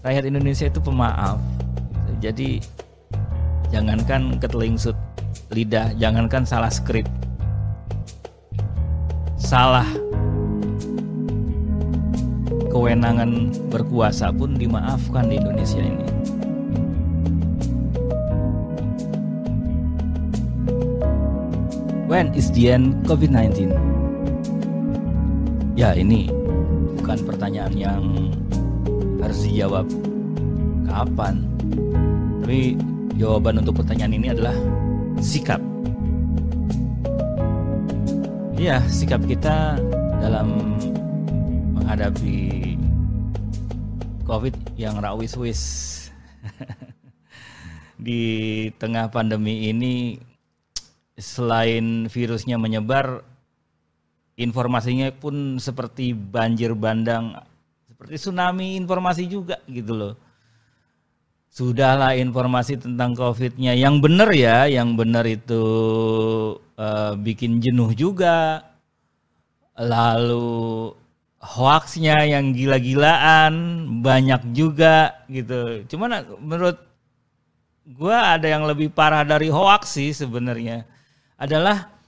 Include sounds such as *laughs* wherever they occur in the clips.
rakyat Indonesia itu pemaaf. Jadi jangankan ketelingsut lidah, jangankan salah skrip, salah kewenangan berkuasa pun dimaafkan di Indonesia ini. When is the end COVID-19? Ya ini bukan pertanyaan yang harus dijawab kapan. Tapi jawaban untuk pertanyaan ini adalah sikap. Iya, sikap kita dalam menghadapi COVID yang rawis-wis *laughs* di tengah pandemi ini selain virusnya menyebar informasinya pun seperti banjir bandang seperti tsunami informasi juga gitu loh. Sudahlah informasi tentang covidnya. Yang benar ya yang benar itu uh, bikin jenuh juga. Lalu hoaxnya yang gila-gilaan banyak juga gitu. Cuman menurut gue ada yang lebih parah dari hoax sih sebenarnya adalah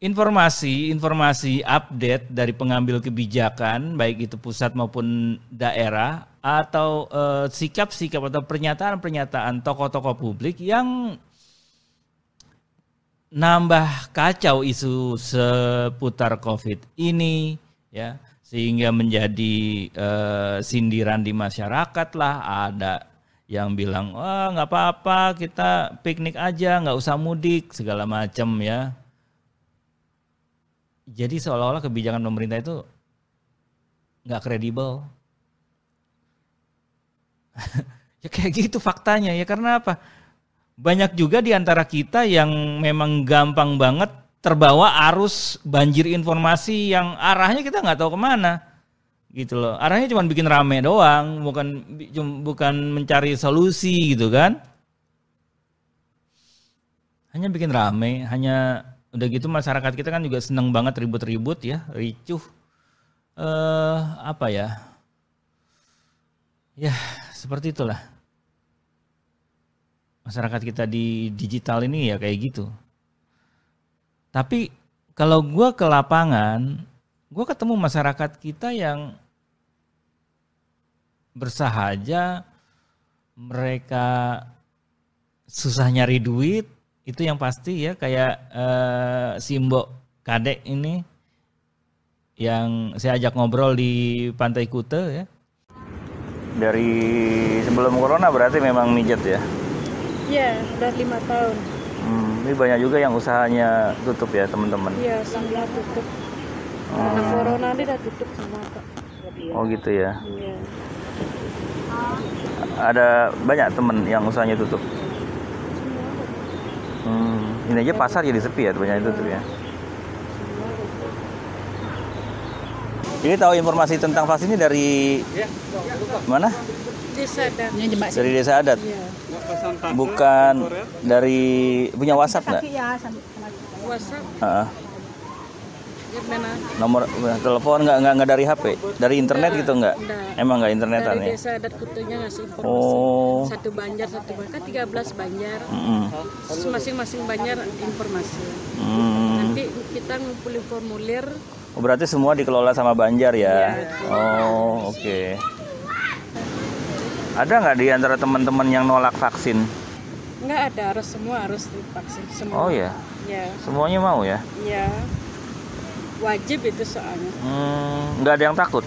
informasi-informasi update dari pengambil kebijakan baik itu pusat maupun daerah atau sikap sikap-sikap atau pernyataan-pernyataan tokoh-tokoh publik yang nambah kacau isu seputar Covid ini ya sehingga menjadi uh, sindiran di masyarakat lah. Ada yang bilang wah nggak apa-apa kita piknik aja nggak usah mudik segala macam ya jadi seolah-olah kebijakan pemerintah itu nggak kredibel *laughs* ya kayak gitu faktanya ya karena apa banyak juga di antara kita yang memang gampang banget terbawa arus banjir informasi yang arahnya kita nggak tahu ke mana gitu loh. Arahnya cuma bikin rame doang, bukan bukan mencari solusi gitu kan. Hanya bikin rame, hanya udah gitu masyarakat kita kan juga seneng banget ribut-ribut ya, ricuh. Eh uh, apa ya? Ya, seperti itulah. Masyarakat kita di digital ini ya kayak gitu. Tapi kalau gue ke lapangan, gue ketemu masyarakat kita yang bersahaja, mereka susah nyari duit, itu yang pasti ya kayak uh, Simbo Kadek ini yang saya ajak ngobrol di Pantai Kute ya. Dari sebelum corona berarti memang mijet ya? Iya, udah lima tahun. Hmm, ini banyak juga yang usahanya tutup ya teman-teman? Iya, semua tutup. Karena hmm. corona ini udah tutup semua kok. Oh gitu ya? Iya. Ada banyak temen yang usahanya tutup? Hmm, ini aja pasar jadi sepi ya, banyak tutup ya? Ini tahu informasi tentang vaksin ini dari mana? Desa adat. Dari desa adat. Iya. Bukan dari punya WhatsApp nggak? WhatsApp. Uh -uh. Nomor telepon nggak nggak nggak dari HP, dari internet gitu nggak? Emang nggak internetan dari ya? desa adat kutunya ngasih informasi. Oh. Satu banjar, satu banjar, kan 13 banjar. Mm. Masing-masing banjar informasi. Mm. Nanti kita ngumpulin formulir. Oh, berarti semua dikelola sama Banjar ya? ya oh, oke. Okay. Ada nggak di antara teman-teman yang nolak vaksin? Nggak ada, harus semua harus divaksin semua. Oh ya? Ya. Semuanya mau ya? Iya wajib itu soalnya. Hmm, nggak ada yang takut?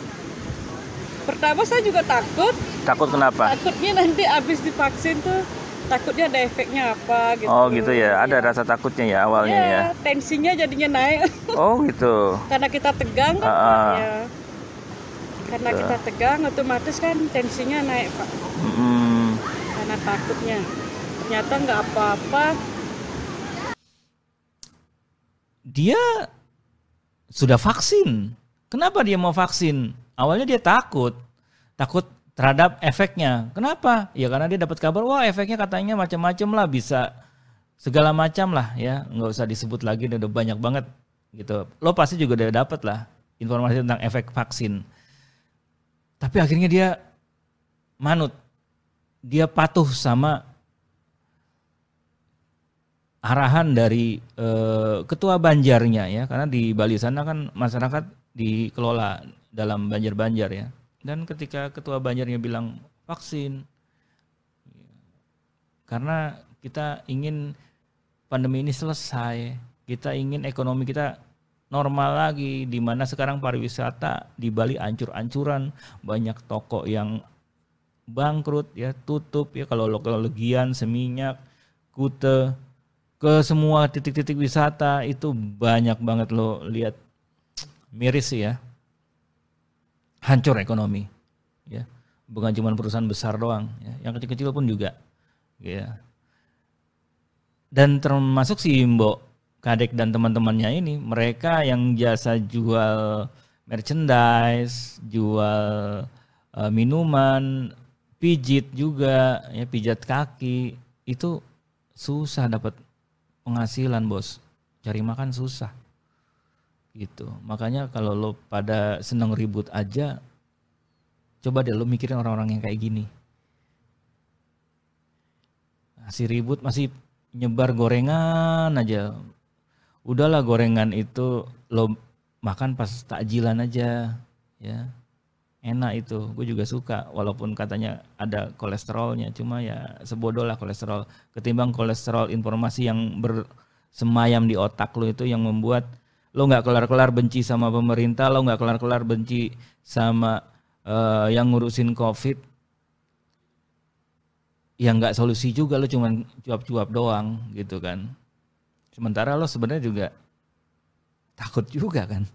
Pertama saya juga takut. Takut kenapa? Takutnya nanti abis divaksin tuh takutnya ada efeknya apa gitu. Oh gitu ya. Ada ya. rasa takutnya ya awalnya ya, ya? tensinya jadinya naik. Oh gitu. *laughs* Karena kita tegang kan uh -uh. ya. Karena gitu. kita tegang otomatis kan tensinya naik pak. Mm -hmm. karena takutnya. Ternyata nggak apa-apa. Dia sudah vaksin. Kenapa dia mau vaksin? Awalnya dia takut. Takut terhadap efeknya. Kenapa? Ya karena dia dapat kabar, wah efeknya katanya macam-macam lah, bisa segala macam lah ya. Nggak usah disebut lagi, udah banyak banget gitu. Lo pasti juga udah dapat lah informasi tentang efek vaksin. Tapi akhirnya dia manut. Dia patuh sama arahan dari uh, ketua banjarnya ya karena di Bali sana kan masyarakat dikelola dalam banjar-banjar ya. Dan ketika ketua banjarnya bilang vaksin karena kita ingin pandemi ini selesai kita ingin ekonomi kita normal lagi di mana sekarang pariwisata di Bali ancur-ancuran banyak toko yang bangkrut ya tutup ya kalau lokal legian seminyak kute ke semua titik-titik wisata itu banyak banget lo lihat. Miris sih ya. Hancur ekonomi ya. Bukan cuma perusahaan besar doang ya. yang kecil-kecil pun juga ya. Dan termasuk si Mbok Kadek dan teman-temannya ini mereka yang jasa jual merchandise jual uh, minuman pijit juga ya pijat kaki itu susah dapat penghasilan bos. Cari makan susah. Gitu. Makanya kalau lo pada seneng ribut aja coba deh lo mikirin orang-orang yang kayak gini. Masih ribut masih nyebar gorengan aja. Udahlah gorengan itu lo makan pas takjilan aja ya enak itu gue juga suka walaupun katanya ada kolesterolnya cuma ya sebodoh lah kolesterol. Ketimbang kolesterol informasi yang bersemayam di otak lo itu yang membuat lo nggak kelar-kelar benci sama pemerintah lo nggak kelar-kelar benci sama uh, yang ngurusin covid yang nggak solusi juga lo cuma cuap-cuap doang gitu kan. Sementara lo sebenarnya juga takut juga kan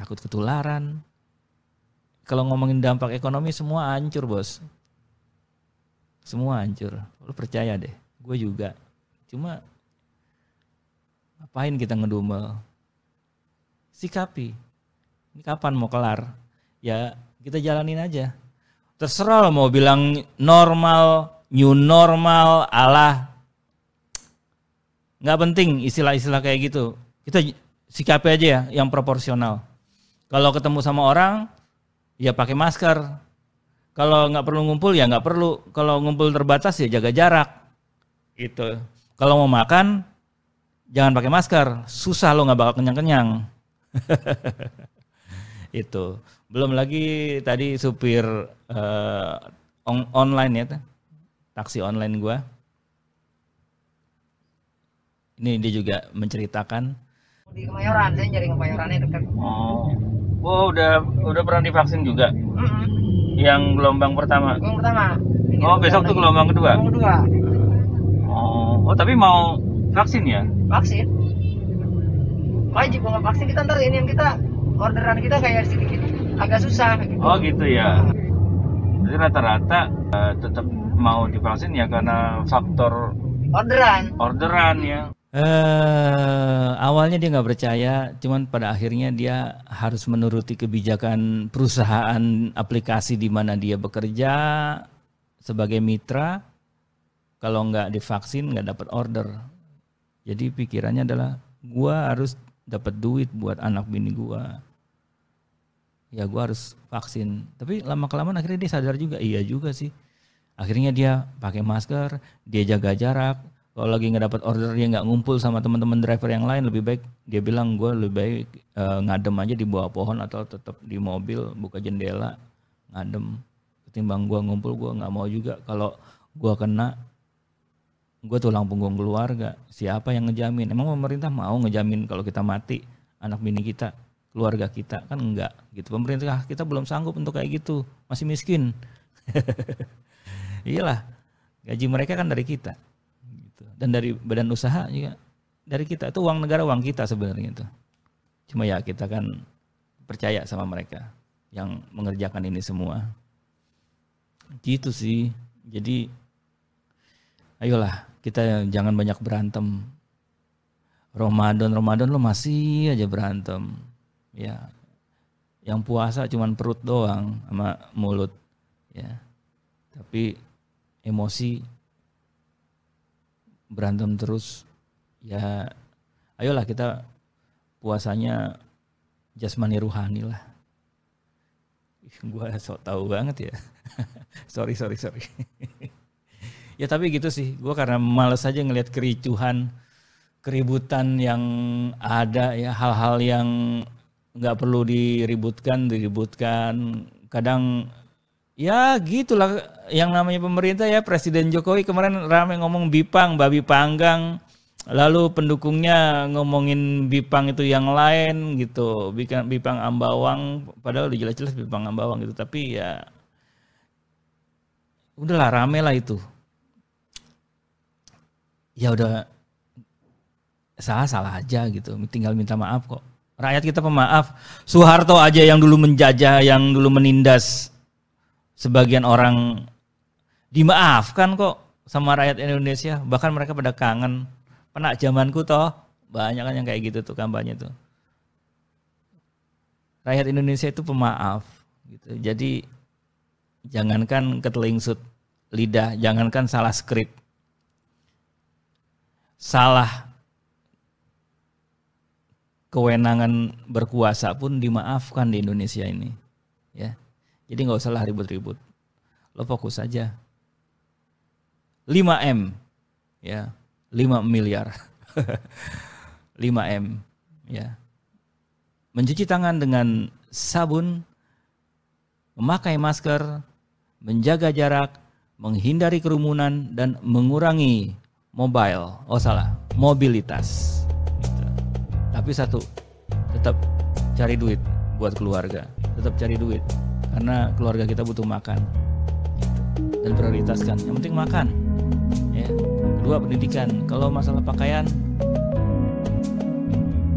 takut ketularan. Kalau ngomongin dampak ekonomi semua hancur bos. Semua hancur. Lu percaya deh, gue juga. Cuma ngapain kita ngedumel? Sikapi. Ini kapan mau kelar? Ya kita jalanin aja. Terserah mau bilang normal, new normal, Allah. Nggak penting istilah-istilah kayak gitu. Kita sikapi aja ya yang proporsional. Kalau ketemu sama orang, ya pakai masker. Kalau nggak perlu ngumpul ya nggak perlu. Kalau ngumpul terbatas ya jaga jarak. Itu. Kalau mau makan, jangan pakai masker. Susah lo nggak bakal kenyang-kenyang. *laughs* itu. Belum lagi tadi supir uh, on online ya, taksi online gua. Ini dia juga menceritakan di Kemayoran, saya nyari Kemayorannya dekat. Oh. Oh, udah udah pernah divaksin juga? Mm -hmm. Yang gelombang pertama? Gelombang pertama. Ini oh, besok tuh gelombang kedua? Gelombang kedua. Oh, oh tapi mau vaksin ya? Vaksin. Wajib kalau vaksin kita ntar ini yang kita orderan kita kayak sedikit agak susah. Gitu. Oh gitu ya. Jadi rata-rata uh, tetap mau divaksin ya karena faktor orderan. Orderan ya. Uh, awalnya dia nggak percaya, cuman pada akhirnya dia harus menuruti kebijakan perusahaan aplikasi di mana dia bekerja sebagai mitra. Kalau nggak divaksin nggak dapat order. Jadi pikirannya adalah gua harus dapat duit buat anak bini gua. Ya gua harus vaksin. Tapi lama kelamaan akhirnya dia sadar juga, iya juga sih. Akhirnya dia pakai masker, dia jaga jarak, kalau lagi nggak dapat order dia nggak ngumpul sama teman-teman driver yang lain lebih baik dia bilang gue lebih baik uh, ngadem aja di bawah pohon atau tetap di mobil buka jendela ngadem. Ketimbang gue ngumpul gue nggak mau juga. Kalau gue kena gue tulang punggung keluarga. Siapa yang ngejamin? Emang pemerintah mau ngejamin kalau kita mati anak bini kita keluarga kita? Kan enggak gitu. Pemerintah kita belum sanggup untuk kayak gitu. Masih miskin. *laughs* Iyalah gaji mereka kan dari kita dan dari badan usaha juga dari kita itu uang negara uang kita sebenarnya itu. Cuma ya kita kan percaya sama mereka yang mengerjakan ini semua. Gitu sih. Jadi ayolah kita jangan banyak berantem. Ramadan Ramadan lo masih aja berantem. Ya yang puasa cuman perut doang sama mulut ya. Tapi emosi berantem terus ya ayolah kita puasanya jasmani ruhani lah Gua sok tahu banget ya. *laughs* sorry sorry sorry. *laughs* ya tapi gitu sih. Gua karena males aja ngelihat kericuhan, keributan yang ada ya hal-hal yang nggak perlu diributkan diributkan. Kadang ya gitulah yang namanya pemerintah ya Presiden Jokowi kemarin rame ngomong bipang, babi panggang Lalu pendukungnya ngomongin Bipang itu yang lain gitu, Bipang, Bipang Ambawang, padahal udah jelas-jelas Bipang Ambawang gitu, tapi ya udahlah rame lah itu. Ya udah salah salah aja gitu, tinggal minta maaf kok. Rakyat kita pemaaf. Soeharto aja yang dulu menjajah, yang dulu menindas sebagian orang dimaafkan kok sama rakyat Indonesia, bahkan mereka pada kangen Penak zamanku toh banyak kan yang kayak gitu tuh kampanye tuh. Rakyat Indonesia itu pemaaf gitu. Jadi jangankan ketelingsut lidah, jangankan salah skrip. Salah kewenangan berkuasa pun dimaafkan di Indonesia ini. Ya. Jadi nggak usah lah ribut-ribut. Lo fokus saja. 5M. Ya. 5 miliar. *laughs* 5M ya. Mencuci tangan dengan sabun, memakai masker, menjaga jarak, menghindari kerumunan dan mengurangi mobile. Oh salah, mobilitas. Gitu. Tapi satu, tetap cari duit buat keluarga. Tetap cari duit karena keluarga kita butuh makan. Dan prioritaskan. Yang penting makan. Ya kedua pendidikan kalau masalah pakaian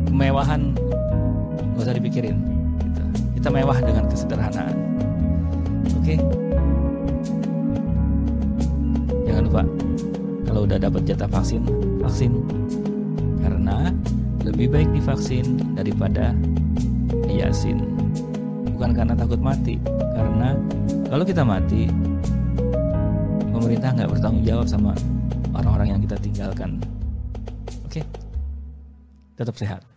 kemewahan nggak usah dipikirin gitu. kita mewah dengan kesederhanaan oke okay? jangan lupa kalau udah dapat jatah vaksin vaksin karena lebih baik divaksin daripada yasin bukan karena takut mati karena kalau kita mati pemerintah nggak bertanggung jawab sama orang-orang yang kita tinggalkan. Oke, tetap sehat.